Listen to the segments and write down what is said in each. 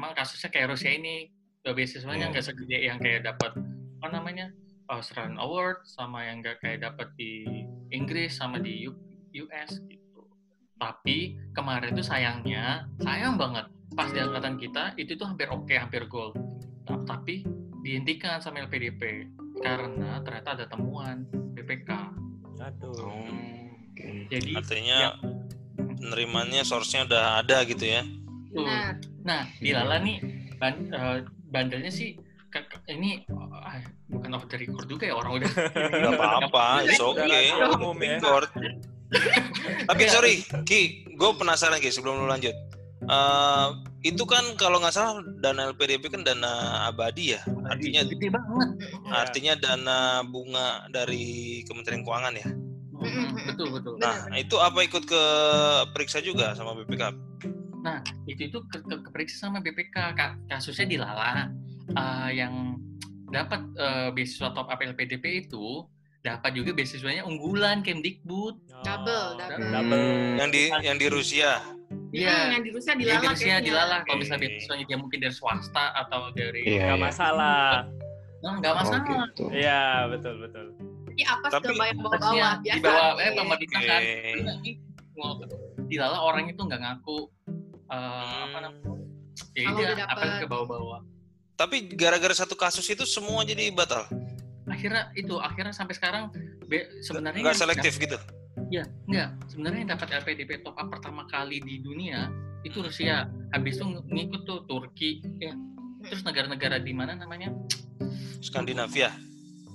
memang kasusnya kayak Rusia ini eh, beasiswanya Iya. nggak segede yang kayak dapat apa namanya Australian Award sama yang nggak kayak dapat di Inggris sama di US gitu. Tapi kemarin tuh sayangnya sayang banget pas di angkatan kita itu tuh hampir oke hampir gol. Ta- Tapi dihentikan sama LPDP karena ternyata ada temuan BPK. Aduh. Oke. Jadi Artinya nerimanya source-nya udah ada gitu ya. tuh. Nah, Nah, di Lala nih ban- eh, bandelnya sih ke- ke- ini ah, bukan off the record juga ya orang udah Gak apa-apa, it's okay. umum ya. Tapi sorry, Ki, gue penasaran Ki sebelum lu lanjut. Eh, itu kan kalau nggak salah dana LPDP kan dana abadi ya, artinya gede banget. Ya. artinya dana bunga dari Kementerian Keuangan ya. Mm, betul betul. Nah, itu apa ikut ke periksa juga sama BPK? Nah, itu itu ke, ke, keperiksa sama BPK Ka- kasusnya di Lala Eh, yang dapat eh, beasiswa top up LPDP itu dapat juga beasiswanya unggulan Kemdikbud. Double, Oh, double. double. Yang di yang di Rusia. Hmm, Iya. yang di Rusia Yang di dilalak Rusia dilalah kalau misalnya beasiswanya dia mungkin dari swasta atau dari Iya, Gak iya. masalah. Nah, nggak Oh, masalah. gitu. Iya, betul betul. Tapi apa Tapi- ke bayar bawah-bawah Harusnya biasa. di bawah eh Iya. pemerintah kan. Ini mau di Lala orang itu nggak ngaku eh, apa namanya? Ya Kalau dia udah apa ke bawah-bawah. Tapi gara-gara satu kasus itu semua jadi batal. Akhirnya itu akhirnya sampai sekarang be- sebenarnya Nggak selektif gitu. Ya, enggak. Sebenarnya yang dapat LPDP top up pertama kali di dunia itu Rusia. Habis itu ng- ngikut tuh Turki, ya. Terus negara-negara di mana namanya? Skandinavia,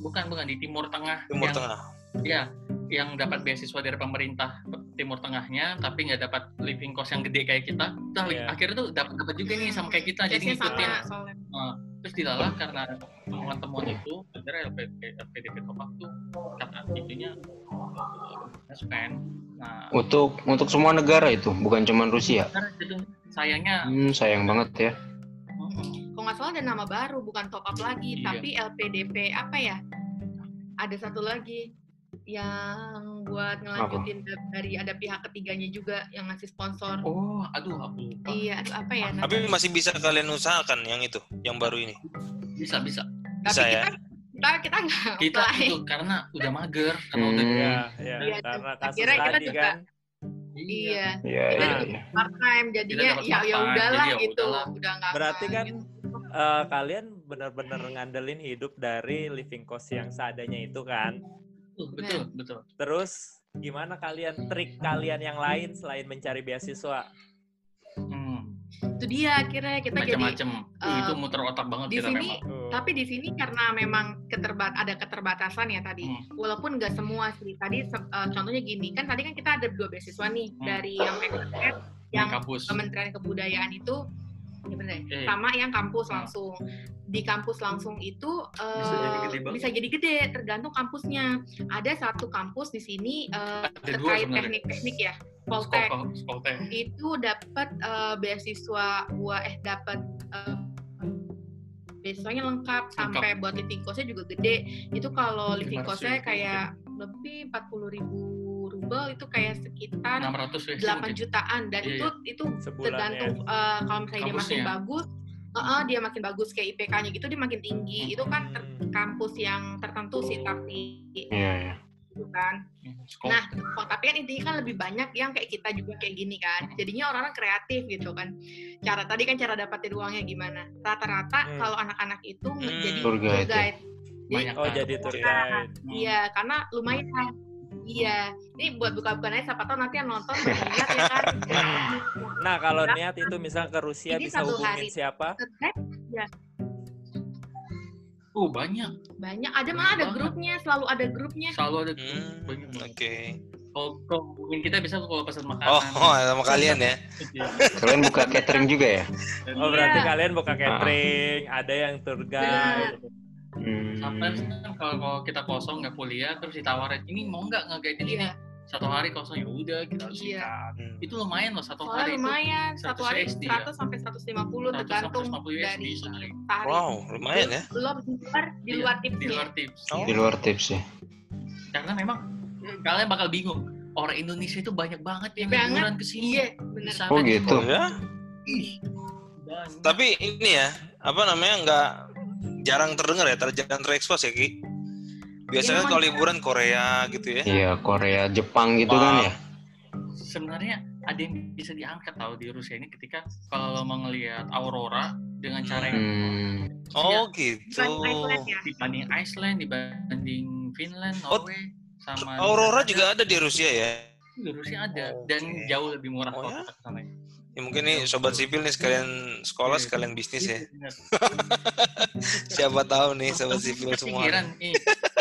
Bukan, bukan di Timur Tengah. Timur yang, Tengah. Ya, yang dapat beasiswa dari pemerintah Timur Tengahnya, tapi nggak dapat living cost yang gede kayak kita. Tuh, Iya. akhirnya tuh dapat dapat juga nih sama kayak kita, jadi sama ngikutin. soalnya. Nah, terus dilalah karena temuan-temuan itu, akhirnya LPDP, LPDP top up tuh kata itunya uh, spend. Nah, Untuk untuk semua negara itu, bukan cuma Rusia. karena itu sayangnya Hmm, sayang banget ya. Kalau nggak salah ada nama baru, bukan top up lagi, Iya. tapi LPDP apa ya? Ada satu lagi yang buat ngelanjutin dari ada pihak ketiganya juga yang ngasih sponsor. oh aduh aku lupa Iya, aduh apa ya? Tapi masih bisa kalian usahakan yang itu, yang baru ini. bisa bisa Bisa Tapi ya. kita kita kita nggak kita apply. itu karena udah mager karena udah Hmm. Iya, iya. Iya, Karena kasus akhirnya kita juga- kan. Iya, Iya, Kita iya, juga iya. part time jadinya ya ya udahlah jadi ya gitu, udahlah. udah nggak Berarti apa kan gitu. eh, kalian benar-benar ngandelin hidup dari living cost yang seadanya itu kan. Betul, betul betul Terus gimana kalian trik kalian yang lain selain mencari beasiswa? hmm, itu dia akhirnya kita jadi macam-macam Tuh, eh, itu muter otak banget di kita sini memang Tuh. tapi di sini karena memang keterbat ada keterbatasan ya tadi Hmm. walaupun nggak semua sih tadi eh, contohnya gini kan tadi kan kita ada dua beasiswa nih Hmm. dari yang PKN yang yang kampus Kementerian Kebudayaan itu ya bener? Iya. sama yang kampus Hmm. langsung di kampus langsung itu eh, Bisa jadi gede banget. bisa jadi gede tergantung kampusnya. Ada satu kampus di sini eh, Ada dua terkait teknik-teknik ya Poltek itu dapat eh, beasiswa buat eh dapat eh, beasiswanya lengkap sampai buat living cost-nya juga gede. Itu kalau living 500 cost-nya ribu. kayak lebih 40 ribu rubel itu kayak sekitar 600 USD 8 mungkin. jutaan. Dan Iya, itu itu Sebulan tergantung eh, kalau misalnya dia Kampusnya. bagus eh, dia makin bagus kayak IPK-nya gitu dia makin tinggi itu kan ter- Hmm. kampus yang tertentu sih tapi Iya, iya. gitu kan Skol- Nah, kok tapi kan intinya kan lebih banyak yang kayak kita juga kayak gini kan. Jadinya orang-orang kreatif gitu kan. Cara tadi kan cara dapetin uangnya gimana. Rata-rata Hmm. kalau anak-anak itu Hmm. jadi Tour tour guide, guide. Banyak Oh, jadi tour Nah, guide. Iya, karena lumayan. Iya, ini buat buka-bukaan aja siapa tahu nanti yang nonton berminat ya kan. Nah, kalau niat itu misal ke Rusia Ini bisa satu hubungin hari. siapa? Guide oh banyak banyak, ada malah ada Banget. grupnya, selalu ada grupnya. selalu ada Hmm, banyak Oke. kalau kalau mungkin kita bisa kalau pesan makanan Oh, sama kalian ya. Iya. Kalian buka catering juga ya? Oh, berarti Iya. kalian buka catering, ada yang tour guide. Hmm. Sometimes kan kalau, kalau kita kosong nggak kuliah terus ditawarin ini mau nggak nge-guide ini Iya, satu hari kosong ya udah kita harus Iya. sikat. Hmm. Itu lumayan loh satu soalnya hari itu. lumayan, satu 100 hari ya. 100 sampai 150 100 tergantung sampai 150 dari sehari. tarif. Wow, lumayan ya. Belum di luar, di Iya, luar di tipsnya. luar tips. Oh. Di luar tips ya. Karena memang kalian bakal bingung. Orang Indonesia itu banyak banget yang Banget. liburan ke sini. Iya, bener. Di Oh di- gitu. Ya? Ih, banyak. Tapi ini ya, apa namanya nggak jarang terdengar ya, jarang terekspos ya Ki. Biasanya Iya, kalau liburan Korea gitu ya. Iya, Korea, Jepang gitu kan ya. sebenarnya ada yang bisa diangkat tahu di Rusia ini ketika kalau lo mau ngelihat aurora dengan cara yang Hmm. Oh gitu. Bukan Iceland ya? dibanding Iceland, dibanding Finland, Oh, Norway, sama Aurora juga ada di Rusia ya. di Rusia ada Oke. dan jauh lebih murah Oh, ya? sana. Ya mungkin nih sobat sipil nih sekalian sekolah Iya. sekalian bisnis ya. Iya, benar. Siapa tahu nih sobat sipil semua. Kepikiran, nih.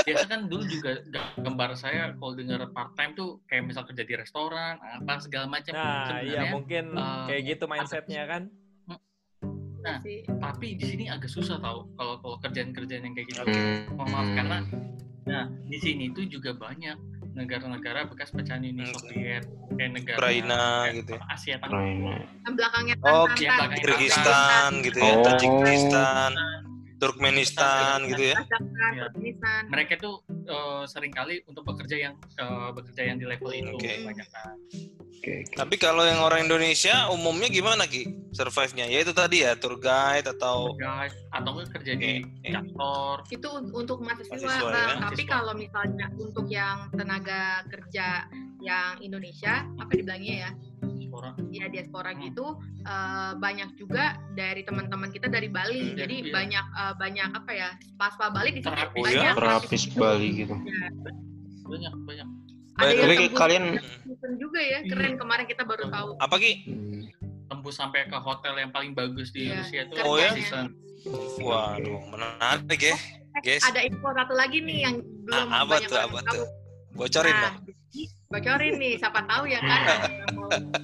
Biasa kan dulu juga gambar saya kalau dengar part time tuh kayak misal kerja di restoran, apa segala macam. Nah, iya mungkin eh, kayak gitu mindsetnya kan. Nah. Sih. tapi di sini agak susah tau kalau kalau kerjaan-kerjaan yang kayak gitu. Hmm. Mohon maaf karena nah di sini tuh juga banyak negara-negara bekas pecahan Uni. Soviet kayak negara Ukraina gitu ya. Asia Tengah. Yang belakangnya Oh, iya, belakangnya Kyrgyzstan gitu ya, Oh. Tajikistan, Turkmenistan gitu ya. Iya. Turkmenistan. mereka tuh eh, sering kali untuk bekerja yang eh, bekerja yang di level itu Oke. banyak Oke, oke. Tapi kalau yang orang Indonesia umumnya gimana Ki? Survive-nya? Ya itu tadi ya, tour guide atau Guys, atau nggak kerja di Oke. kantor itu un- untuk mahasiswa, Mahasiswa, ya. tapi Mahasiswa. kalau misalnya untuk yang tenaga kerja yang Indonesia apa dibilangnya ya orang ya diaspora Hmm. gitu eh, banyak juga dari teman-teman kita dari Bali Hmm, jadi iya. banyak eh, banyak apa ya pas pas Bali di sini Terapis. Oh, banyak ya? Terapis Bali gitu. banyak banyak ada Baik, Tapi kalian- juga ya keren kemarin kita baru tahu apa Ki? Hmm. tembus sampai ke hotel yang paling bagus di Iya. Rusia itu Oh, ya? season. Waduh, menarik ya. Guys, ada info satu lagi nih yang belum Ah, apa banyak tuh, apa tahu tuh? Bocorin Nah, dong. bocorin nih, siapa tahu ya kan.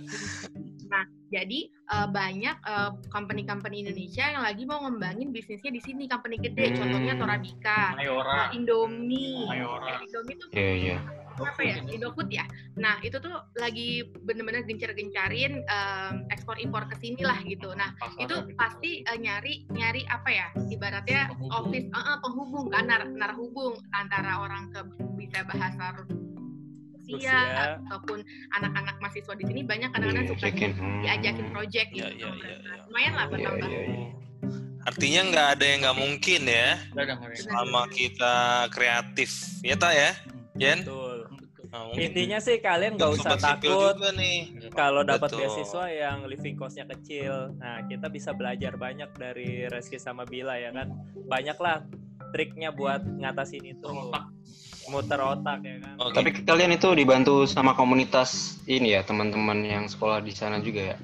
nah, jadi eh, banyak eh, company-company Indonesia yang lagi mau ngembangin bisnisnya di sini, company gede, Hmm. contohnya Torabika, Mayora Indomie, Mayora. Indomie tuh Iya, iya. Apa ya Indofood ya nah itu tuh lagi bener-bener gencar-gencarin em, ekspor impor ke sini lah gitu nah Pasar itu pasti eh, nyari nyari apa ya ibaratnya Penghubung. office eh, eh, penghubung kan nar, narhubung antara orang ke bisa bahasa Rusia ataupun anak-anak mahasiswa di sini banyak kadang-kadang Iya, suka. Hmm. diajakin project gitu iya, iya, iya. lumayan lah Iya, bertambah iya, iya. Artinya nggak ada yang nggak mungkin ya selama kita kreatif. Ya tak ya, Jen? Betul. Nah, Intinya sih kalian nggak usah takut kalau dapat beasiswa yang living cost-nya kecil. Nah, kita bisa belajar banyak dari Reski sama Bila ya kan. Banyak lah triknya buat ngatasin itu. Muter otak ya kan. Oke. Tapi kalian itu dibantu sama komunitas ini ya, teman-teman yang sekolah di sana juga ya?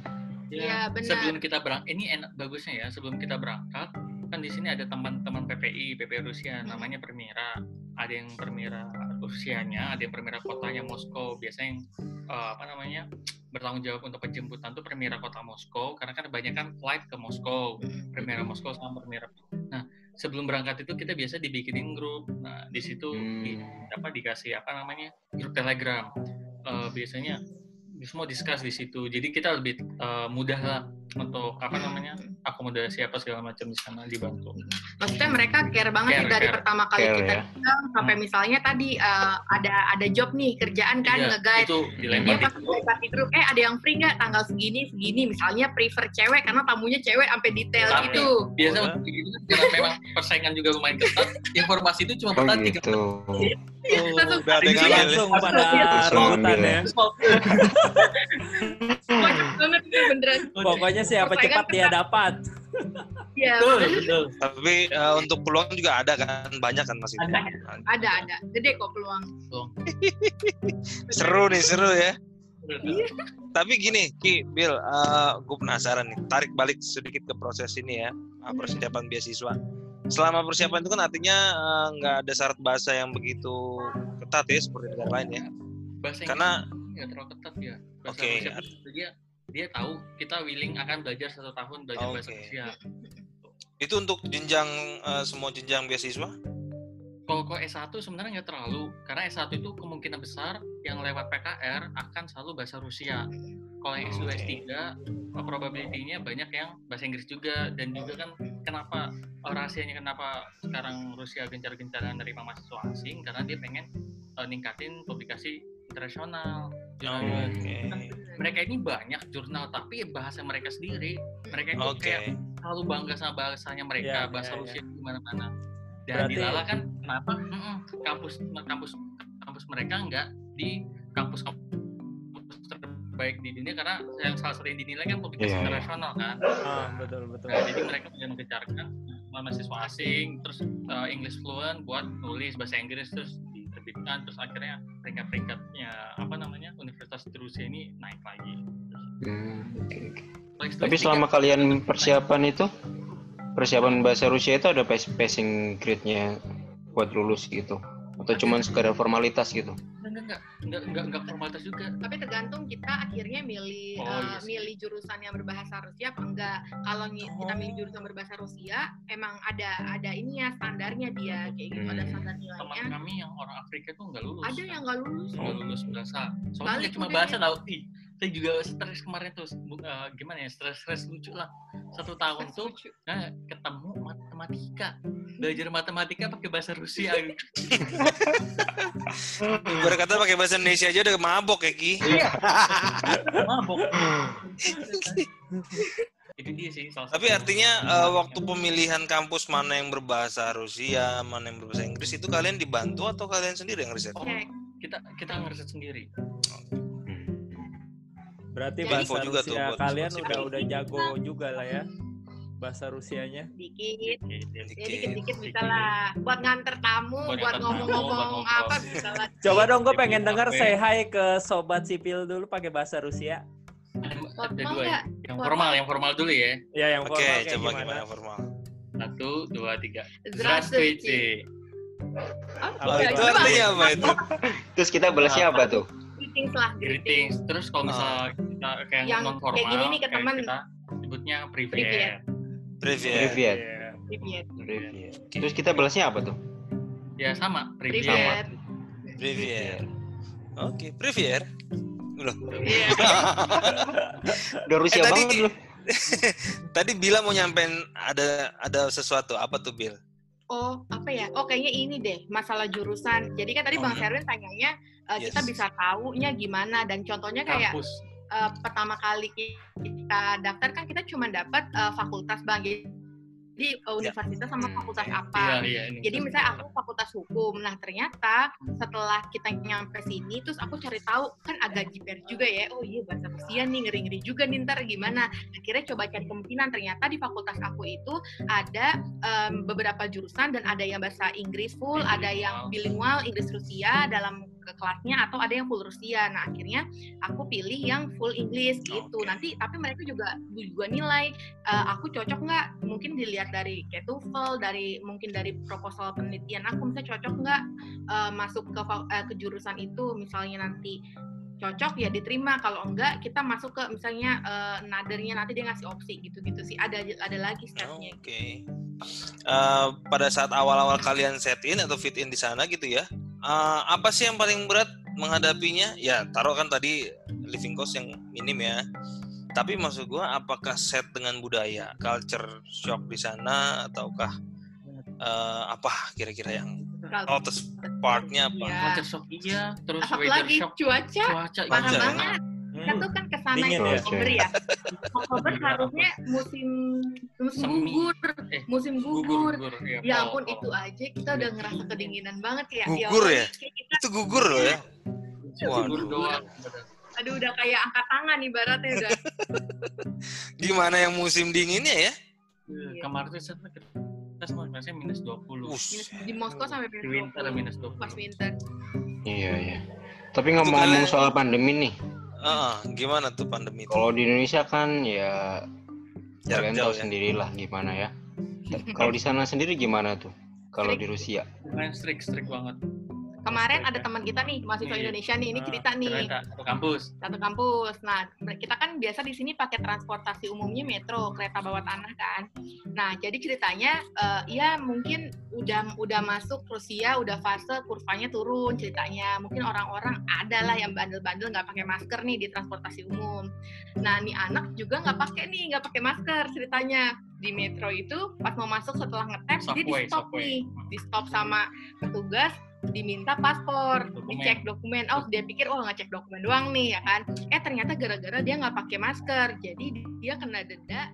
Iya, benar. Sebelum kita berangkat, ini enak bagusnya ya. Sebelum kita berangkat, kan di sini ada teman-teman PPI, PPI Rusia, namanya Permira. Ada yang Permira Rusianya, ada yang Permira kotanya Moskow. Biasanya yang eh, apa namanya bertanggung jawab untuk penjemputan tuh Permira kota Moskow, karena kan banyak kan flight ke Moskow. Permira Moskow sama Permira. Nah, sebelum berangkat itu kita biasa dibikinin grup. Nah, di situ di, Hmm. apa dikasih apa namanya grup Telegram. Eh, biasanya semua discuss di situ. Jadi kita lebih eh, mudah lah untuk apa namanya akomodasi apa segala macam di sana dibantu. maksudnya mereka care banget Care, sih dari care. pertama kali Care, kita ya. datang sampai misalnya tadi eh, ada ada job nih kerjaan kan Iya, nge-guide. itu dia dilempar di grup eh ada yang free nggak? Tanggal segini segini. Misalnya prefer cewek karena tamunya cewek sampai detail Tapi- gitu. Biasa untuk begitu karena memang persaingan juga lumayan ketat. Informasi itu cuma Oh bertahan tiga gitu. Udah ya? Langsung pada ambil ya. beneran Pokoknya siapa cepat dia dapat. ya betul betul Tapi eh, untuk peluang juga ada kan, banyak kan masih. Ada. ada ada gede kok peluang Seru nih, seru ya. Betul. Tapi gini, Ki, Bill, gue penasaran nih. Tarik balik sedikit ke proses ini ya, uh, persiapan beasiswa. Selama persiapan itu kan artinya uh, nggak ada syarat bahasa yang begitu ketat ya seperti negara lain ya. bahasa Karena nggak terlalu ketat ya bahasa Oke, dia dia tahu kita willing akan belajar satu tahun belajar bahasa Oke. Rusia itu untuk jenjang uh, semua jenjang beasiswa. kalau kok S1 sebenarnya nggak terlalu karena S1 itu kemungkinan besar yang lewat PKR akan selalu bahasa Rusia kalau yang S2 Oke. S3 uh, probability-nya banyak yang bahasa Inggris juga dan juga kan kenapa rahasianya kenapa sekarang Rusia gencar-gencaran menerima mahasiswa asing karena dia pengen uh, ningkatin publikasi internasional jurnal Oke. mereka ini banyak jurnal tapi bahasa mereka sendiri mereka itu Oke. kayak selalu bangga sama bahasanya mereka, Iya, bahasa iya, Rusia di mana-mana. Dan Berarti- di Lala kan kenapa kampus kampus kampus mereka nggak di kampus kampus terbaik di dunia karena yang salah satu yang dinilai kan publikasi Iya, iya. internasional kan. Ah, betul betul. Nah, jadi mereka punya mengejarkan mahasiswa asing, terus uh, English fluent buat nulis bahasa Inggris terus diterbitkan, terus akhirnya peringkat-peringkatnya apa namanya universitas di Rusia ini naik lagi. Hmm. Paling Tapi selama kalian persiapan itu, persiapan bahasa Rusia itu ada pas- passing grade-nya buat lulus gitu? Atau cuman sekadar formalitas gitu? Enggak enggak enggak enggak enggak formalitas juga. tapi tergantung kita akhirnya milih Oh, eh, iya sih. milih jurusan yang berbahasa Rusia apa enggak kalau ngi- kita milih Oh. jurusan berbahasa Rusia emang ada ada ininya standarnya dia kayak gitu ada Hmm. standar Teman nilainya kami yang orang Afrika tuh enggak lulus. ada yang nggak lulus nggak lulus bahasa. Soalnya Balik nggak cuma bahasa ya. tau. Ih, saya juga stres kemarin tuh eh, gimana ya stres-stres lucu lah. Satu tahun tuh Lucu. nah, ketemu matematika. Belajar matematika pakai bahasa Rusia. Ibarat kata pakai bahasa Indonesia aja udah mabok ya Ki. Mabok. Itu dia sih salah Tapi artinya eh, waktu pemilihan kampus mana yang berbahasa Rusia, mana yang berbahasa Inggris itu kalian dibantu atau kalian sendiri yang riset? Oh, kita kita ngeriset sendiri. Berarti Jadi- bahasa juga tuh Rusia buat kalian udah udah jago juga lah ya bahasa Rusianya. dikit ya Dikit. dikit-dikit bisa lah buat nganter tamu Buat buat ngomong-ngomong apa bisa lah Coba dong, gue pengen denger say hi ke sobat sipil dulu pakai bahasa Rusia. Ada, dua ya. Yang Formal. yang formal dulu ya. Ya yang Oke, formal kayak coba gimana? gimana formal? Satu, dua, tiga. Zdravstvuyte. Apa Oh, Ya, itu artinya apa itu? Terus kita balasnya apa tuh? greetings lah greetings. Terus kalau misalnya kita kayak Yang non formal, kayak gini nih ke temen. kita sebutnya privet. Iya. Privet. Privet. Terus kita balasnya apa tuh? Ya sama, privet. Privet. Privet. Oke, Privet. Loh, Iya. Udah Rusia Eh, tadi- banget lu. tadi Bila mau nyampein ada ada sesuatu. Apa tuh Bil? Oh, apa ya? Oh, kayaknya ini deh, masalah jurusan. Jadi kan tadi Bang Hmm. Sherwin tanyanya eh, kita Yes. bisa taunya gimana dan contohnya kayak Kampus. Eh, pertama kali kita daftar kan kita cuma dapat eh, fakultas Bang. Jadi eh, universitas sama fakultas Iya, apa. iya. ini. Jadi misalnya aku fakultas hukum. Nah, ternyata setelah kita nyampe sini terus aku cari tahu kan agak jiper juga ya. Oh iya bahasa Rusia nih ngeri-ngeri juga nih ntar gimana. Akhirnya coba cari kemungkinan ternyata di fakultas aku itu ada em, beberapa jurusan dan ada yang bahasa Inggris full, ada yang bilingual Inggris Rusia dalam ke kelasnya atau ada yang full Rusia. Nah, akhirnya aku pilih yang full Inggris gitu. Oke. Nanti tapi mereka juga juga nilai eh, aku cocok nggak? Mungkin dilihat dari kayak TOEFL, dari mungkin dari proposal penelitian aku misalnya cocok nggak eh, masuk ke eh, ke jurusan itu misalnya nanti cocok ya diterima kalau enggak kita masuk ke misalnya eh, nadernya nanti dia ngasih opsi gitu-gitu sih ada ada lagi stepnya Oke. Eh, pada saat awal-awal kalian set in atau fit in di sana gitu ya, eh, apa sih yang paling berat menghadapinya? Ya, taruh kan tadi living cost yang minim ya. Tapi maksud gua, apakah set dengan budaya, culture shock di sana, ataukah eh, apa kira-kira yang Kalau- terus partnya apa? Iya. Culture shock iya, terus satu weather lagi shock, cuaca cuaca parah Cuaca, ya? banget kita Hmm. tuh kan ke sana Dingin itu ya? Oktober ya Oktober harusnya musim musim Semi. gugur Eh, musim gugur, gugur gugur. Ya, ya ampun fall. itu aja kita udah ngerasa kedinginan banget kayak Gugur Allah, ya? kayak kita Itu gugur loh ya. Gugur Waduh. doang. aduh udah kayak angkat tangan ibaratnya udah Gimana yang musim dinginnya ya? Iya, Kemarin tuh saya kita semua kelasnya minus 20. Us. minus di Moskow sampai Di minus winter 20 minus 20. pas winter Iya, iya. Tapi ngomong-ngomong soal pandemi nih, Ah, gimana tuh pandemi itu? kalau di Indonesia kan ya Jarak kalian jauh tahu ya? sendiri lah gimana ya. Kalau di sana sendiri gimana tuh? Kalau di Rusia? Main strict strict banget. Kemarin ada teman kita nih mahasiswa Iya. Indonesia nih ini cerita nih satu kampus. satu kampus. Nah, kita kan biasa di sini pakai transportasi umumnya metro, kereta bawah tanah kan. Nah, jadi ceritanya eh, ya mungkin udah udah masuk Rusia, udah fase kurvanya turun ceritanya. Mungkin orang-orang ada lah yang bandel-bandel nggak pakai masker nih di transportasi umum. Nah, nih anak juga nggak pakai nih, nggak pakai masker ceritanya di metro itu pas mau masuk setelah ngetes dia di stop nih, di stop sama petugas diminta paspor, Dokumen. dicek dokumen. Oh, dia pikir oh ngecek dokumen doang nih ya kan. Eh ternyata gara-gara dia nggak pakai masker, jadi dia kena denda.